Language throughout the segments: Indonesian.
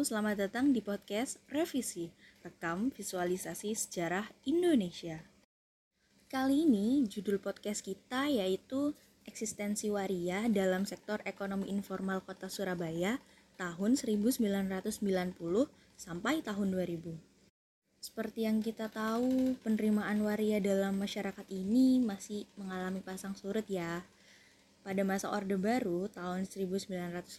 selamat datang di podcast Revisi, rekam visualisasi sejarah Indonesia. Kali ini judul podcast kita yaitu Eksistensi Waria dalam Sektor Ekonomi Informal Kota Surabaya tahun 1990 sampai tahun 2000. Seperti yang kita tahu, penerimaan waria dalam masyarakat ini masih mengalami pasang surut ya. Pada masa Orde Baru tahun 1950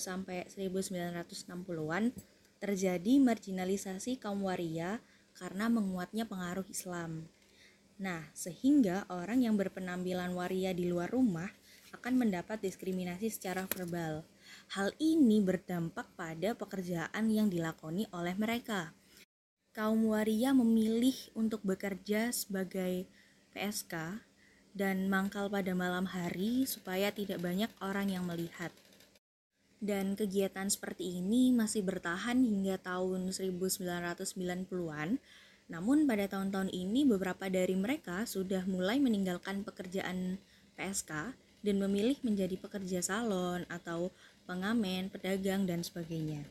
sampai 1960-an terjadi marginalisasi kaum waria karena menguatnya pengaruh Islam. Nah, sehingga orang yang berpenampilan waria di luar rumah akan mendapat diskriminasi secara verbal. Hal ini berdampak pada pekerjaan yang dilakoni oleh mereka. Kaum waria memilih untuk bekerja sebagai PSK dan mangkal pada malam hari supaya tidak banyak orang yang melihat. Dan kegiatan seperti ini masih bertahan hingga tahun 1990-an. Namun pada tahun-tahun ini beberapa dari mereka sudah mulai meninggalkan pekerjaan PSK dan memilih menjadi pekerja salon atau pengamen, pedagang, dan sebagainya.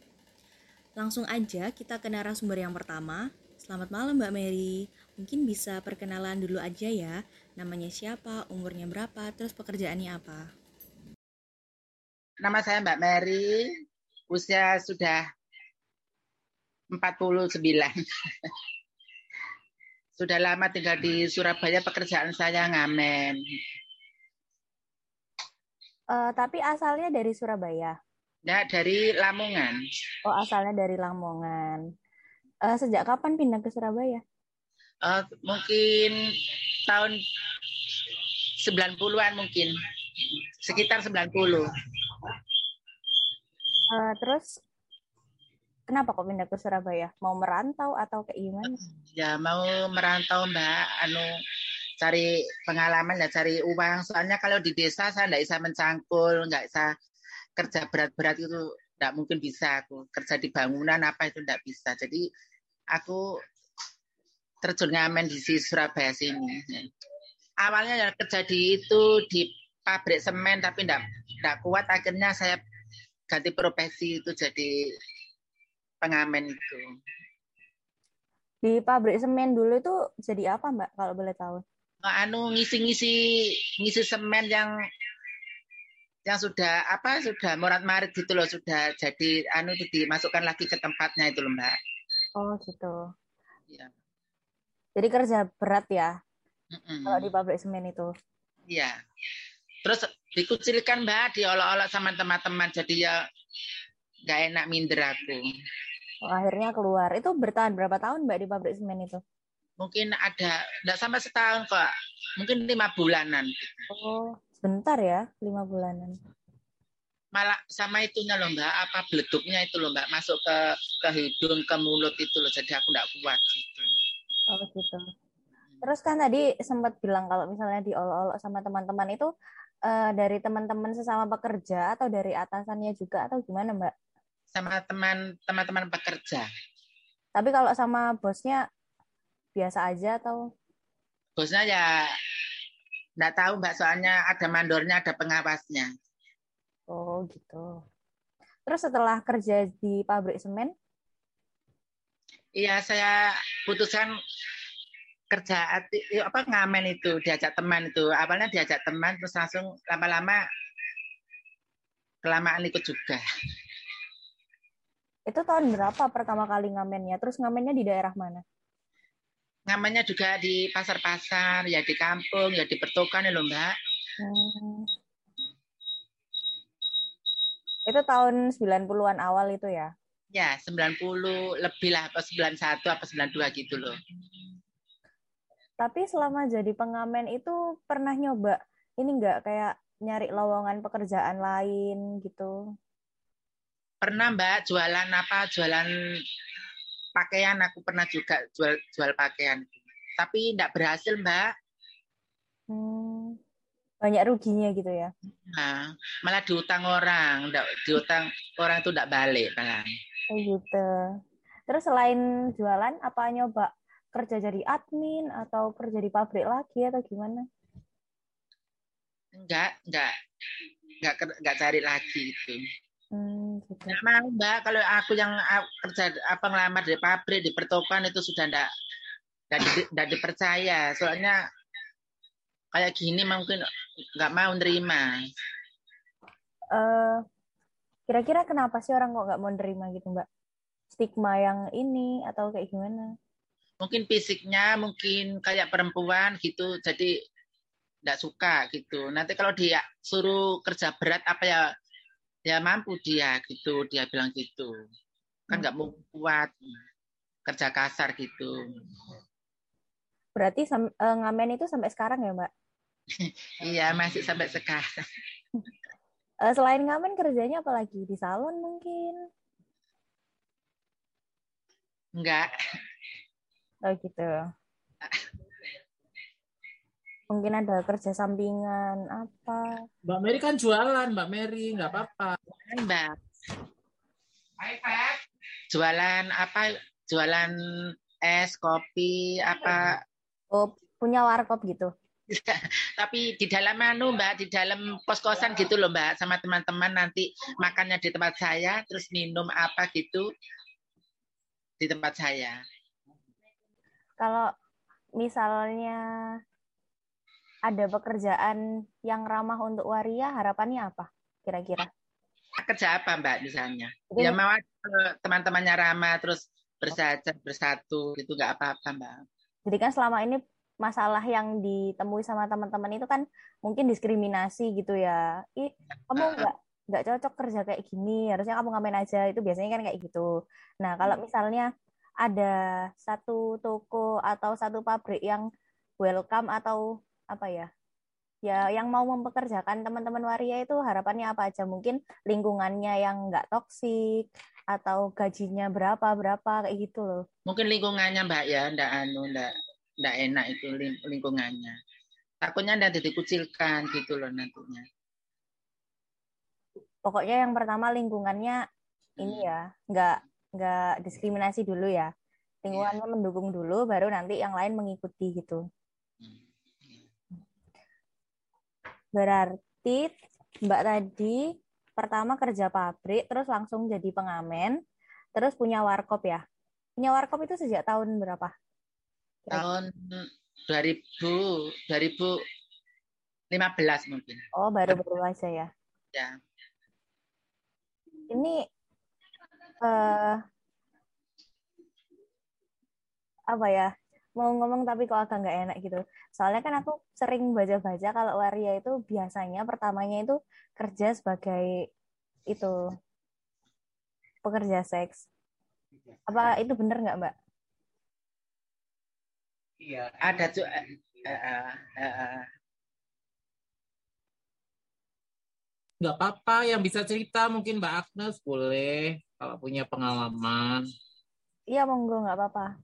Langsung aja kita ke narasumber yang pertama. Selamat malam Mbak Mary. Mungkin bisa perkenalan dulu aja ya. Namanya siapa, umurnya berapa, terus pekerjaannya apa? Nama saya Mbak Mary, usia sudah 49. sudah lama tinggal di Surabaya, pekerjaan saya ngamen. Uh, tapi asalnya dari Surabaya? Ya, dari Lamongan. Oh, asalnya dari Lamongan. Uh, sejak kapan pindah ke Surabaya? Uh, mungkin tahun 90-an mungkin. Sekitar 90. Uh, eh, terus kenapa kok pindah ke Surabaya? Mau merantau atau kayak gimana? Ya, mau merantau, Mbak. Anu cari pengalaman ya cari uang. Soalnya kalau di desa saya nggak bisa mencangkul, nggak bisa kerja berat-berat itu nggak mungkin bisa aku kerja di bangunan apa itu nggak bisa. Jadi aku terjun ngamen di Surabaya sini. Awalnya ya kerja di itu di pabrik semen tapi enggak enggak kuat akhirnya saya ganti profesi itu jadi pengamen itu. Di pabrik semen dulu itu jadi apa Mbak kalau boleh tahu? Anu ngisi-ngisi ngisi semen yang yang sudah apa sudah morat marit gitu loh sudah jadi anu itu dimasukkan lagi ke tempatnya itu loh Mbak. Oh gitu. Iya. Jadi kerja berat ya mm-hmm. kalau di pabrik semen itu. Iya. Terus dikucilkan mbak, diolok-olok sama teman-teman, jadi ya nggak enak minder aku. Oh, akhirnya keluar. Itu bertahan berapa tahun mbak di pabrik semen itu? Mungkin ada, nggak sampai setahun kok. Mungkin lima bulanan. Oh, sebentar ya, lima bulanan. Malah sama itunya loh mbak, apa beleduknya itu loh mbak, masuk ke ke hidung, ke mulut itu loh, jadi aku nggak kuat gitu. Oh gitu. Terus kan tadi sempat bilang kalau misalnya diolok-olok sama teman-teman itu uh, dari teman-teman sesama pekerja atau dari atasannya juga atau gimana Mbak? Sama teman teman-teman pekerja. Tapi kalau sama bosnya biasa aja atau? Bosnya ya nggak tahu Mbak soalnya ada mandornya ada pengawasnya. Oh gitu. Terus setelah kerja di pabrik semen, Iya, saya putuskan kerja apa ngamen itu diajak teman itu. Awalnya diajak teman terus langsung lama-lama kelamaan ikut juga. Itu tahun berapa pertama kali ngamennya? Terus ngamennya di daerah mana? Ngamennya juga di pasar-pasar ya di kampung ya di pertokan ya loh mbak. Hmm. itu tahun 90-an awal itu ya Ya, 90 lebih lah, apa 91 apa 92 gitu loh. Tapi selama jadi pengamen itu pernah nyoba ini enggak kayak nyari lowongan pekerjaan lain gitu? Pernah Mbak, jualan apa? Jualan pakaian aku pernah juga jual jual pakaian. Tapi enggak berhasil Mbak. Hmm, banyak ruginya gitu ya? Nah, malah diutang orang, diutang orang itu enggak balik malah. Oh gitu. Terus selain jualan, apa nyoba kerja jadi admin atau kerja di pabrik lagi atau gimana? Enggak, enggak. Enggak enggak cari lagi itu. Hmm, gitu. Mau mbak, kalau aku yang kerja apa ngelamar di pabrik di pertokoan itu sudah ndak ndak, di- ndak dipercaya. Soalnya kayak gini mungkin nggak mau nerima. Eh, kira-kira kenapa sih orang kok nggak mau nerima gitu mbak? Stigma yang ini atau kayak gimana? Mungkin fisiknya mungkin kayak perempuan gitu, jadi nggak suka gitu. Nanti kalau dia suruh kerja berat apa ya ya mampu dia gitu, dia bilang gitu. Kan nggak mau kuat kerja kasar gitu. Berarti eh, ngamen itu sampai sekarang ya mbak? Iya masih sampai sekarang. Eh, selain ngamen kerjanya apa lagi? Di salon mungkin? Enggak. Oh gitu. Mungkin ada kerja sampingan apa? Mbak Mary kan jualan, Mbak Mary, nggak apa-apa. Mbak. Jualan apa? Jualan es, kopi, apa? Oh punya warkop gitu? Tapi di dalam anu Mbak, di dalam kos-kosan gitu loh Mbak, sama teman-teman nanti makannya di tempat saya, terus minum apa gitu di tempat saya. Kalau misalnya ada pekerjaan yang ramah untuk waria, harapannya apa kira-kira? Kerja apa Mbak misalnya? Jadi- Ya mau teman-temannya ramah, terus bersahaja, bersatu, gitu nggak apa-apa Mbak. Jadi kan selama ini masalah yang ditemui sama teman-teman itu kan mungkin diskriminasi gitu ya. Ih, kamu nggak nggak cocok kerja kayak gini, harusnya kamu ngamen aja. Itu biasanya kan kayak gitu. Nah, kalau misalnya ada satu toko atau satu pabrik yang welcome atau apa ya? Ya, yang mau mempekerjakan teman-teman waria itu harapannya apa aja? Mungkin lingkungannya yang nggak toksik atau gajinya berapa berapa kayak gitu loh. Mungkin lingkungannya Mbak ya, ndak anu, ndak ndak enak itu ling- lingkungannya. Takutnya ndak dikucilkan gitu loh nantinya. pokoknya yang pertama lingkungannya ini ya nggak nggak diskriminasi dulu ya. Lingkungannya mendukung dulu baru nanti yang lain mengikuti gitu. Berarti mbak tadi pertama kerja pabrik terus langsung jadi pengamen terus punya warkop ya. Punya warkop itu sejak tahun berapa Tahun 2000 2015 mungkin. oh baru-baru aja ya Ya. ini eh apa ya mau ngomong tapi kok agak nggak enak gitu soalnya kan aku sering baca-baca kalau waria itu biasanya pertamanya itu kerja sebagai itu pekerja seks apa itu bener nggak mbak Iya. Ada tuh eh, eh, eh, eh, Nggak apa-apa, yang bisa cerita mungkin Mbak Agnes boleh kalau punya pengalaman. iya monggo nggak apa-apa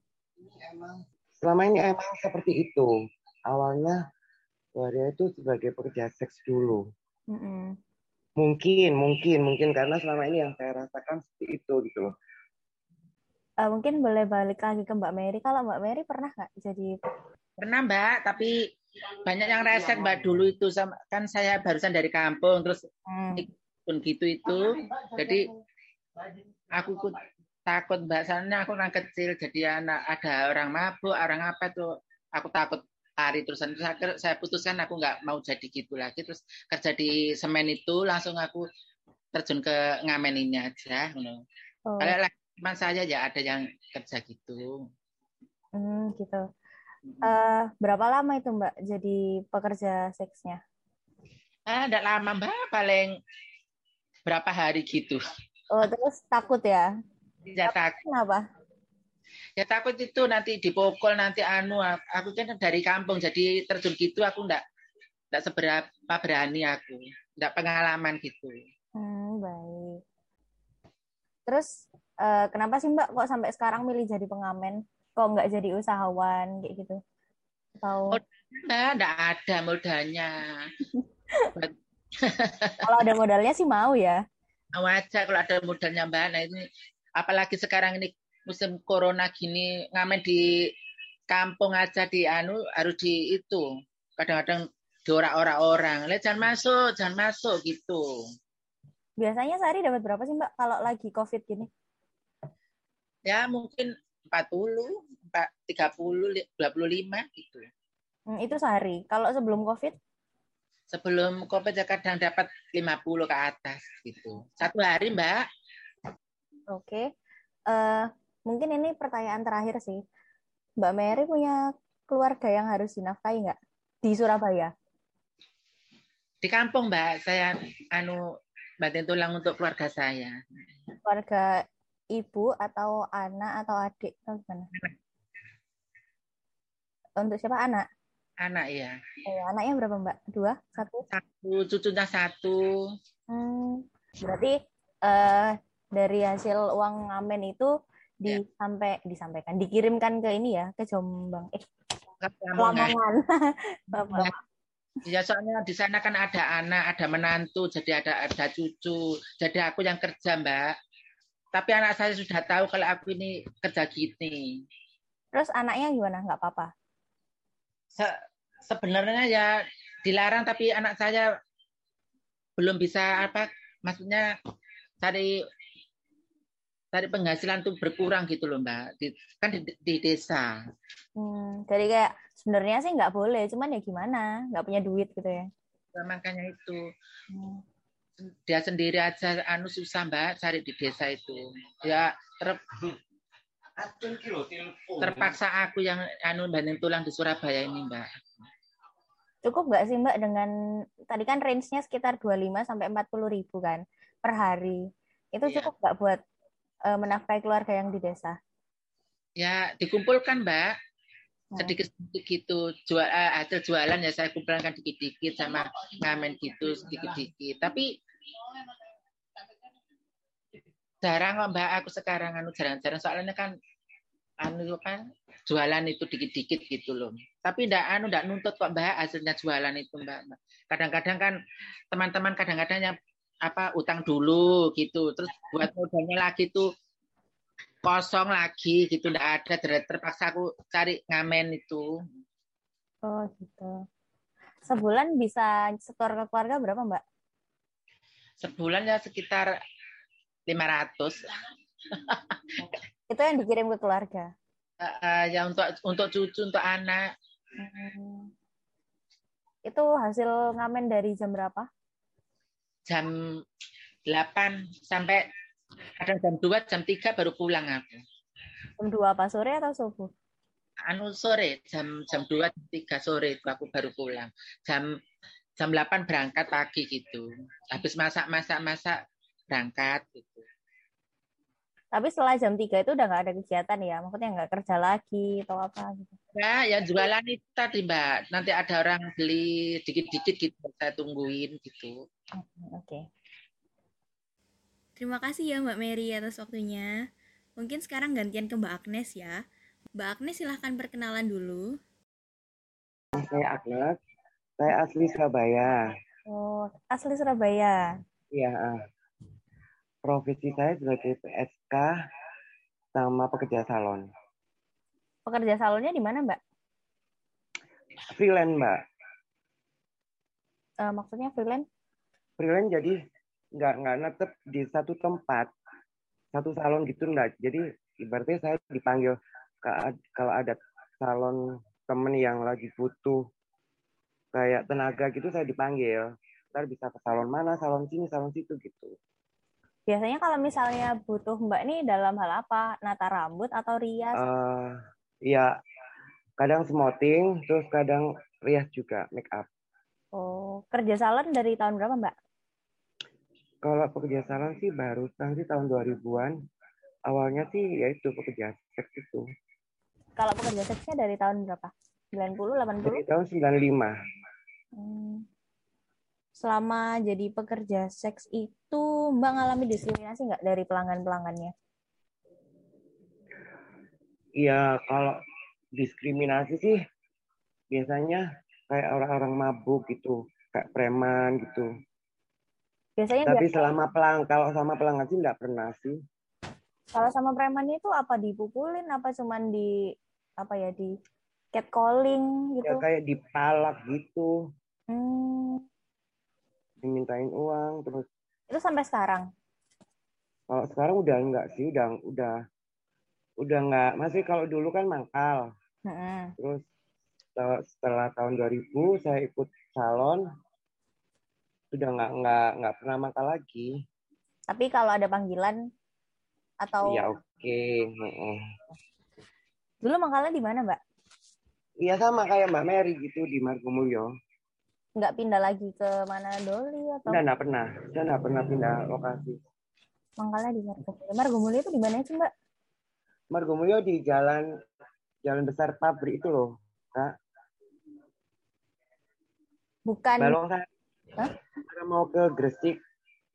selama ini emang seperti itu. Awalnya waria itu sebagai pekerja seks dulu. Mm-mm. Mungkin, mungkin, mungkin karena selama ini yang saya rasakan seperti itu gitu loh. Eh, mungkin boleh balik lagi ke mbak Mary. Kalau mbak Mary pernah nggak jadi pernah Mbak, tapi banyak yang resek Mbak. Dulu itu sama kan saya barusan dari kampung terus Hmm, pun gitu itu. Jadi aku ikut takut Mbak. Soalnya aku orang kecil jadi anak ada orang mabuk, orang apa tuh aku takut lari terusan. Terus saya putuskan aku nggak mau jadi gitu lagi. Terus kerja di semen itu langsung aku terjun ke ngamen ini aja. oh, Kalau lagi teman saya ya ada yang kerja gitu. hmm, gitu Eh, berapa lama itu mbak jadi pekerja seksnya Ah, enggak lama Mbak, paling berapa hari gitu. Oh, terus takut ya? Ya takut, Kenapa? ya takut itu nanti dipukul nanti anu aku kan dari kampung jadi terjun gitu aku enggak enggak seberapa berani aku. Enggak pengalaman gitu. Hmm, baik. Terus eh, kenapa sih Mbak kok sampai sekarang milih jadi pengamen? Kok nggak jadi usahawan kayak gitu? Atau. Nah, enggak ada modalnya. kalau ada modalnya sih mau ya? Mau aja kalau ada modalnya Mbak. Nah ini apalagi sekarang ini musim corona gini ngamen di kampung aja di anu harus di itu. Kadang-kadang diorak-orak orang. Lihat jangan masuk, jangan masuk gitu. Biasanya sehari dapat berapa sih Mbak kalau lagi COVID gini? Ya mungkin 40, 30, 25 gitu. Hmm, itu sehari. Kalau sebelum COVID? Sebelum COVID ya kadang dapat 50 ke atas gitu. Satu hari Mbak. Oke. Uh, mungkin ini pertanyaan terakhir sih. Mbak Mary punya keluarga yang harus dinafkahi nggak di Surabaya? Di kampung Mbak, saya anu batin tulang untuk keluarga saya. Keluarga ibu atau anak atau adik atau gimana? Untuk siapa anak? Anak ya. Eh, anaknya berapa mbak? Dua? Satu? Satu, cucunya satu. Hmm, berarti uh, dari hasil uang ngamen itu di ya. sampai disampaikan dikirimkan ke ini ya ke Jombang eh Lamongan Bapak Ya soalnya di sana kan ada anak, ada menantu, jadi ada ada cucu. Jadi aku yang kerja, Mbak. Tapi anak saya sudah tahu kalau aku ini kerja gini. Terus anaknya gimana? Nggak apa-apa? Se sebenarnya ya dilarang, tapi anak saya belum bisa apa? Maksudnya cari cari penghasilan tuh berkurang gitu loh mbak di, kan di, di desa hmm, jadi kayak sebenarnya sih nggak boleh cuman ya gimana nggak punya duit gitu ya nah, makanya itu hmm. Dia sendiri aja anu susah mbak cari di desa itu ya ter, terpaksa aku yang anu banding tulang di Surabaya ini mbak cukup nggak sih mbak dengan tadi kan range-nya sekitar 25 sampai 40 ribu kan per hari itu iya. cukup nggak buat uh, menafkahi keluarga yang di desa? Ya, dikumpulkan, Mbak. Oh. Sedikit-sedikit gitu. Jual, uh, hasil jualan ya saya kumpulkan dikit-dikit sama ngamen gitu, sedikit-dikit. Tapi jarang Mbak aku sekarang anu jarang-jarang. Soalnya kan anu kan jualan itu dikit-dikit gitu loh. Tapi ndak anu ndak nuntut kok Mbak hasilnya jualan itu Mbak. Kadang-kadang kan teman-teman kadang-kadang yang apa utang dulu gitu. Terus buat modalnya lagi tuh kosong lagi gitu. Ndak ada terpaksa aku cari ngamen itu. Oh gitu. Sebulan bisa setor ke keluarga berapa mbak? Sebulan ya sekitar 500 itu yang dikirim ke keluarga uh, uh, ya untuk untuk cucu untuk anak hmm. itu hasil ngamen dari jam berapa jam 8 sampai kadang jam 2, jam 3 baru pulang aku. Jam 2 apa sore atau subuh? Anu sore, jam jam 2 jam 3 sore itu aku baru pulang. Jam jam 8 berangkat pagi gitu. Habis masak-masak-masak berangkat gitu. Tapi setelah jam 3 itu udah nggak ada kegiatan ya? Maksudnya nggak kerja lagi atau apa gitu? Ya, ya jualan itu tadi Mbak. Nanti ada orang beli dikit-dikit gitu, saya tungguin gitu. Oke. Okay. Terima kasih ya Mbak Mary atas waktunya. Mungkin sekarang gantian ke Mbak Agnes ya. Mbak Agnes silahkan perkenalan dulu. Saya Agnes, saya asli Surabaya. Oh, asli Surabaya. Iya. Profesi saya sebagai PSK sama pekerja salon. Pekerja salonnya di mana, Mbak? Freelance, Mbak. Uh, maksudnya freelance? freelance jadi nggak nggak netep di satu tempat satu salon gitu enggak jadi ibaratnya saya dipanggil kalau ada salon temen yang lagi butuh kayak tenaga gitu saya dipanggil ntar bisa ke salon mana salon sini salon situ gitu biasanya kalau misalnya butuh mbak ini dalam hal apa nata rambut atau rias uh, ya kadang smoothing terus kadang rias juga make up oh kerja salon dari tahun berapa mbak kalau pekerja salon sih baru sih tahun 2000-an. Awalnya sih ya itu pekerja seks itu. Kalau pekerja seksnya dari tahun berapa? 90, 80? Dari tahun 95. Hmm. Selama jadi pekerja seks itu Mbak ngalami diskriminasi nggak dari pelanggan-pelanggannya? Iya, kalau diskriminasi sih biasanya kayak orang-orang mabuk gitu, kayak preman gitu. Biasanya Tapi selama pelang kalau sama pelanggan sih nggak pernah sih. Kalau sama preman itu apa dipukulin apa cuman di apa ya di catcalling gitu? Ya kayak dipalak gitu. Hmm. Dimintain uang terus Itu sampai sekarang. Kalau sekarang udah enggak sih, udah udah udah enggak. Masih kalau dulu kan mangkal. Mm-mm. Terus setelah, setelah tahun 2000 saya ikut salon sudah nggak nggak nggak pernah mangkal lagi. Tapi kalau ada panggilan atau Iya oke. Heeh. dulu mangkalnya di mana, Mbak? Iya sama kayak Mbak Mary gitu di Margomulyo. Nggak pindah lagi ke mana Doli atau Udah nggak pernah, saya nggak pernah pindah lokasi. mangkalnya di Margomulyo? Margomulyo itu di mana sih, Mbak? Margomulyo di jalan jalan besar pabrik itu loh, kak. Bukan. Balong saya Hah? saya mau ke Gresik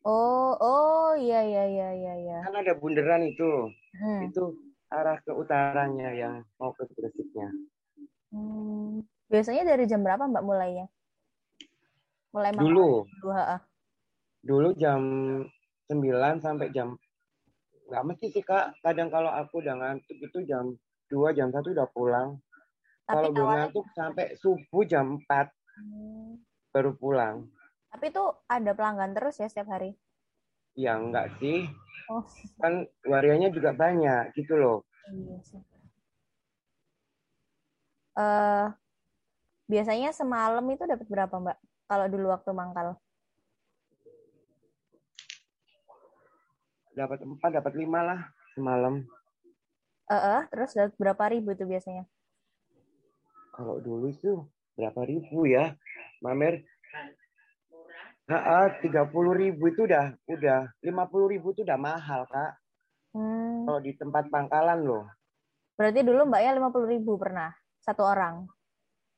Oh, oh, iya iya iya iya iya. kan ada bundaran itu, Hmm. itu arah ke utaranya yang mau ke Gresiknya. Hmm. Biasanya dari jam berapa Mbak mulainya? Mulai Dulu, dulu, jam 9 sampai jam nggak mesti sih kak. Kadang kalau aku udah ngantuk itu jam 2, jam 1 udah pulang. Tapi Kalau belum ngantuk sampai subuh jam 4 Hmm. baru pulang. Tapi itu ada pelanggan terus ya setiap hari. Ya enggak sih, Oh, kan warianya juga banyak gitu loh. iya sih. Eh, biasanya semalam itu dapat berapa Mbak? Kalau dulu waktu mangkal? Dapat 4, dapat 5 lah semalam. Eh, eh, terus dapat berapa ribu itu biasanya? Kalau dulu itu berapa ribu ya, Mamer? Tiga puluh ribu itu udah, udah lima puluh ribu itu udah mahal kak. Hmm. Kalau di tempat pangkalan loh, Berarti dulu Mbaknya 50 ribu pernah satu orang.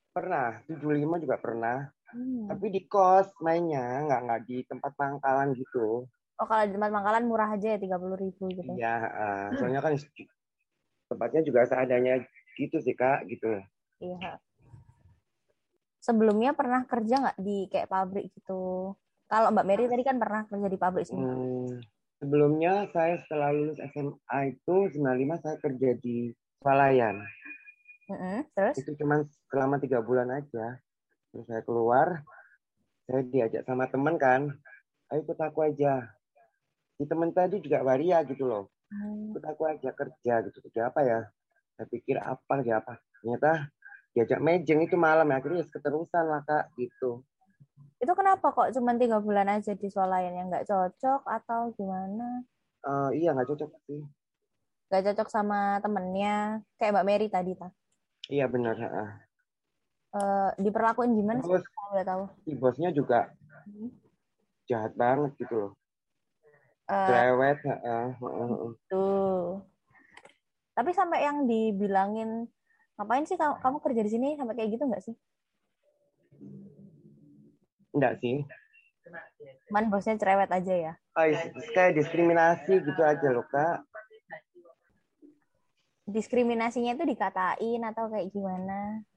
pernah 75 juga pernah. Hmm. Tapi di kos mainnya, nggak nggak di tempat pangkalan gitu. Oh kalau di tempat mangkalan murah aja ya 30 ribu gitu. Iya, ah, soalnya kan tempatnya juga seadanya gitu sih kak, gitu. Iya. Sebelumnya pernah kerja nggak di kayak pabrik gitu? Kalau Mbak Mary tadi kan pernah kerja di pabrik sih. Hmm, sebelumnya saya setelah lulus SMA itu 95 saya kerja di swalayan. Mm-mm. Terus? itu cuma selama tiga bulan aja terus saya keluar saya diajak sama teman kan ayo ikut aku aja. Si teman tadi juga waria gitu loh. Hmm. ikut aku aja kerja gitu. Kerja apa ya? Saya pikir apa ya apa? Ternyata diajak mejeng itu malam ya akhirnya ya keterusan lah kak gitu. Itu kenapa kok cuma tiga bulan aja di swalayan yang nggak cocok atau gimana? Eh, iya nggak cocok sih. Nggak cocok sama temennya kayak Mbak Mary tadi ta? iya benar Eh, diperlakuin gimana sih terus kalau boleh tahu? si bosnya juga Hmm. jahat banget gitu loh cerewet heeh, heeh. tuh. Tapi sampai yang dibilangin ngapain sih kamu, kamu kerja di sini sampai kayak gitu nggak sih? enggak sih Man bosnya cerewet aja ya. Oh, kayak diskriminasi gitu aja loh kak Diskriminasinya itu dikatain atau kayak gimana?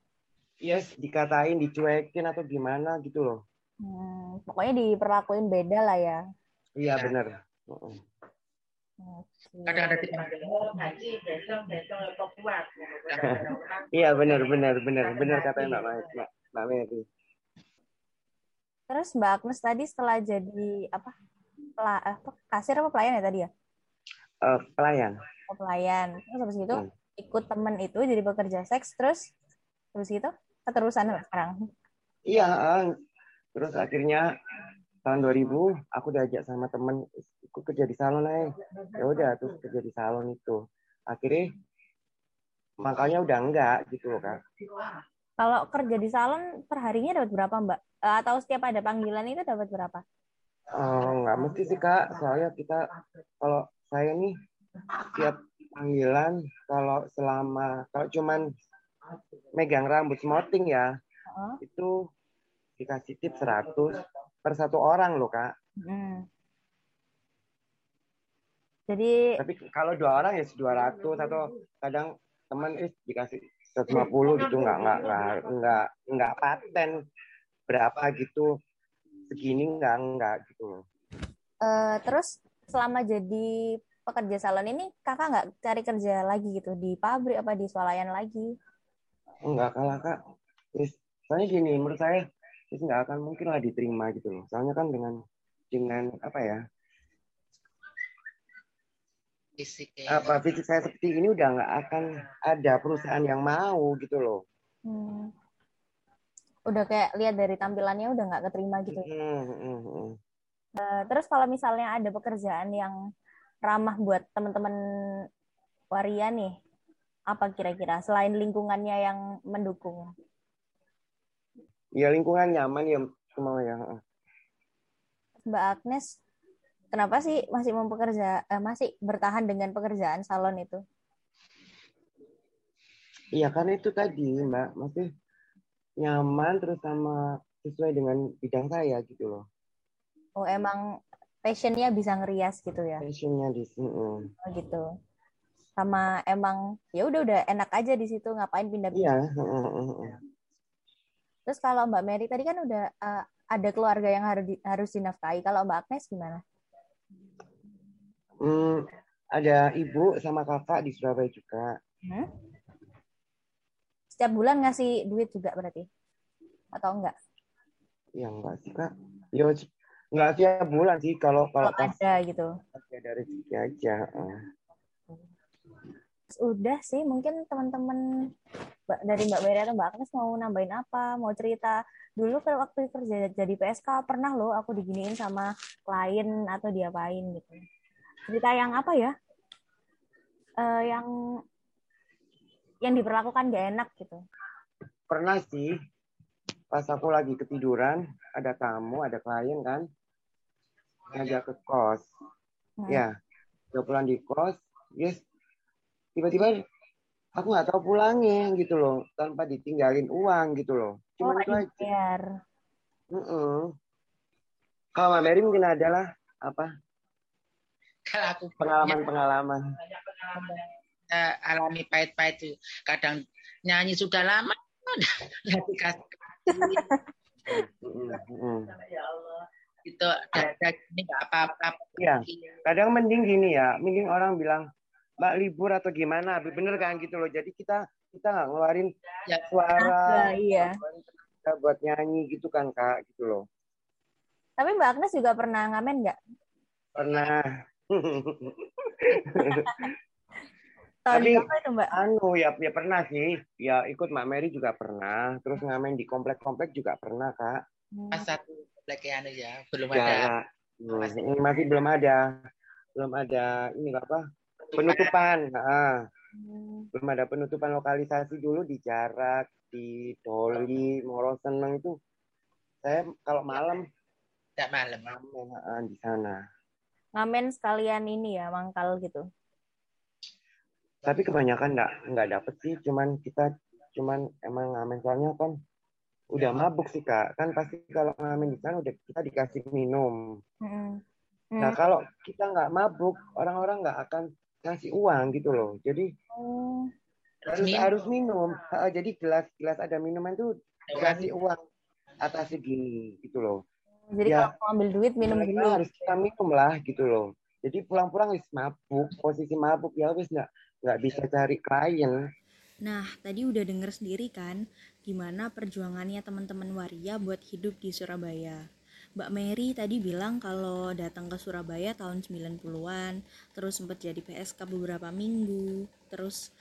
Yes dikatain dicuekin atau gimana gitu loh Hmm, pokoknya diperlakuin beda lah ya. iya benar Heeh. Oke. Kadang ada di iya benar benar benar benar katanya mbak Ma- mbak mbak Mary Terus Mbak Agnes tadi setelah jadi apa? Pela, apa kasir apa pelayan ya tadi ya? Eh, pelayan Oh, pelayan. Terus habis itu Hmm. ikut temen itu jadi pekerja seks terus habis itu keterusan sekarang. iya terus akhirnya tahun 2000 aku diajak sama temen ikut kerja di salon eh ya udah terus kerja di salon itu akhirnya makanya udah enggak gitu loh kak Kalau kerja di salon perharinya dapat berapa Mbak? Eh, Atau setiap ada panggilan itu dapat berapa? Oh, nggak mesti sih kak, soalnya kita kalau saya nih tiap panggilan kalau selama kalau cuman megang rambut smoting ya Heeh. itu dikasih tip 100 per satu orang loh kak. Hmm. Jadi Tapi kalau dua orang ya 200 atau kadang teman eh dikasih 150 gitu nggak nggak nggak nggak nggak paten berapa gitu segini nggak nggak gitu eh, terus selama jadi pekerja salon ini kakak nggak cari kerja lagi gitu di pabrik apa di swalayan lagi? Enggak kalah kak. Terus, soalnya gini, menurut saya terus nggak akan mungkin lah diterima gitu loh. Soalnya kan dengan dengan apa ya fisik ya. apa fisik saya seperti ini udah nggak akan ada perusahaan yang mau gitu loh. Hmm. Udah kayak lihat dari tampilannya udah nggak keterima gitu. Hmm, hmm, hmm. Eh, terus kalau misalnya ada pekerjaan yang ramah buat teman-teman waria nih, apa kira-kira selain lingkungannya yang mendukung? Ya lingkungan nyaman ya semua ya. Mbak Agnes, kenapa sih masih mau pekerja, eh, masih bertahan dengan pekerjaan salon itu? Iya karena itu tadi mbak, masih nyaman terus sama sesuai dengan bidang saya gitu loh. Oh emang passionnya bisa ngerias gitu ya? Passionnya di sini. Oh gitu. Sama emang ya udah udah enak aja di situ ngapain pindah-pindah. Iya. Terus kalau Mbak Mary tadi kan udah eh, ada keluarga yang harus di- harus dinafkahi. Kalau Mbak Agnes gimana? Hmm, ada ibu sama kakak di Surabaya juga. Hmm? Setiap bulan ngasih duit juga berarti? Atau enggak? Ya enggak sih kak. Yo enggak tiap bulan sih kalau kalau Kalau ada gitu. ada rezeki aja. Udah sih, mungkin teman-teman dari Mbak Mary atau Mbak Agnes mau nambahin apa? Mau cerita dulu kalau waktu kerja jadi PSK pernah loh aku diginiin sama klien atau diapain gitu. Cerita yang apa ya? Eh, yang yang diperlakukan gak enak gitu. Pernah sih pas aku lagi ketiduran ada tamu ada klien kan ngajak ke kos. Hmm. Ya, udah pulang di kos, yes, tiba-tiba aku nggak tahu pulangnya gitu loh, tanpa ditinggalin uang gitu loh. Oh, Cuma itu nggak aja. Kalau Mbak Mary mungkin adalah apa Kalau aku pengalaman-pengalaman. eh, alami pahit-pahit itu. Kadang nyanyi sudah lama, nggak dikasih. Mm-mm, mm-mm. Itu ada ini nggak apa-apa. Iya. Kadang mending gini ya, mending orang bilang Mbak libur atau gimana, bener kan gitu loh. Jadi kita kita nggak ngeluarin Ya. suara, Nah, iya. ngeluarin tenaga buat nyanyi gitu kan kak, gitu loh. Tapi Mbak Agnes juga pernah ngamen nggak? Pernah. Tahun Tapi- itu Mbak? anu ya ya pernah sih ya ikut Mbak Mary juga pernah terus ngamen di komplek-komplek juga pernah kak Pas satu komplek anu ya, belum ya ada. Kak. Hmm, masih belum ada belum ada ini apa penutupan ah, Hmm. belum ada penutupan lokalisasi dulu di jarak di Doli Moro Seneng itu. Saya kalau malam. Tidak malam. ngamen ah, di sana. Ngamen sekalian ini ya, mangkal gitu. tapi kebanyakan nggak nggak dapet sih. Cuman kita cuman emang ngamen. Soalnya kan udah mabuk sih kak. Kan pasti kalau ngamen di sana udah kita dikasih minum. Hmm. Nah kalau kita nggak mabuk, orang-orang nggak akan ngasih uang gitu loh. Jadi Oh. harus minum. harus minum. Ha, jadi gelas-gelas ada minuman tuh dikasih uang atas segini gitu loh. Jadi Ya. kalau ambil duit minum dulu. harus kita minum lah gitu loh. Jadi pulang-pulang wis mabuk, posisi mabuk ya wis nggak nggak bisa cari klien. Nah, tadi udah denger sendiri kan gimana perjuangannya teman-teman waria buat hidup di Surabaya. Mbak Mary tadi bilang kalau datang ke Surabaya tahun 90-an, terus sempat jadi PSK beberapa minggu, terus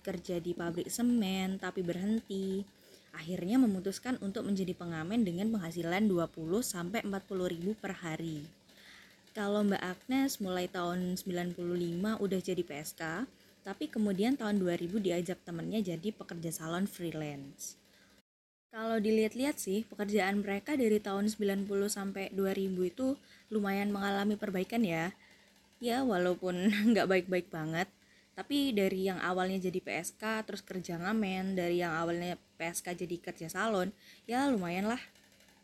kerja di pabrik semen tapi berhenti. Akhirnya memutuskan untuk menjadi pengamen dengan penghasilan 20 sampai 40 ribu per hari. Kalau Mbak Agnes mulai tahun 95 udah jadi PSK, tapi kemudian tahun 2000 diajak temennya jadi pekerja salon freelance. Kalau dilihat-lihat sih, pekerjaan mereka dari tahun 90 sampai 2000 itu lumayan mengalami perbaikan ya. Ya, walaupun nggak baik-baik banget, tapi dari yang awalnya jadi PSK terus kerja ngamen, dari yang awalnya PSK jadi kerja salon, ya lumayan lah.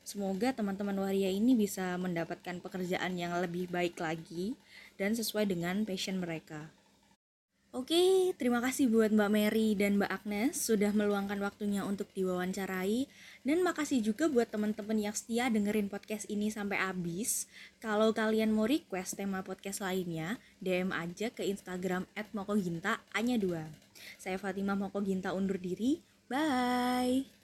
Semoga teman-teman waria ini bisa mendapatkan pekerjaan yang lebih baik lagi dan sesuai dengan passion mereka. Oke, terima kasih buat Mbak Mary dan Mbak Agnes sudah meluangkan waktunya untuk diwawancarai dan makasih juga buat teman-teman yang setia dengerin podcast ini sampai habis. Kalau kalian mau request tema podcast lainnya, DM aja ke Instagram @mokoginta hanya dua. Saya Fatimah Mokoginta undur diri. Bye.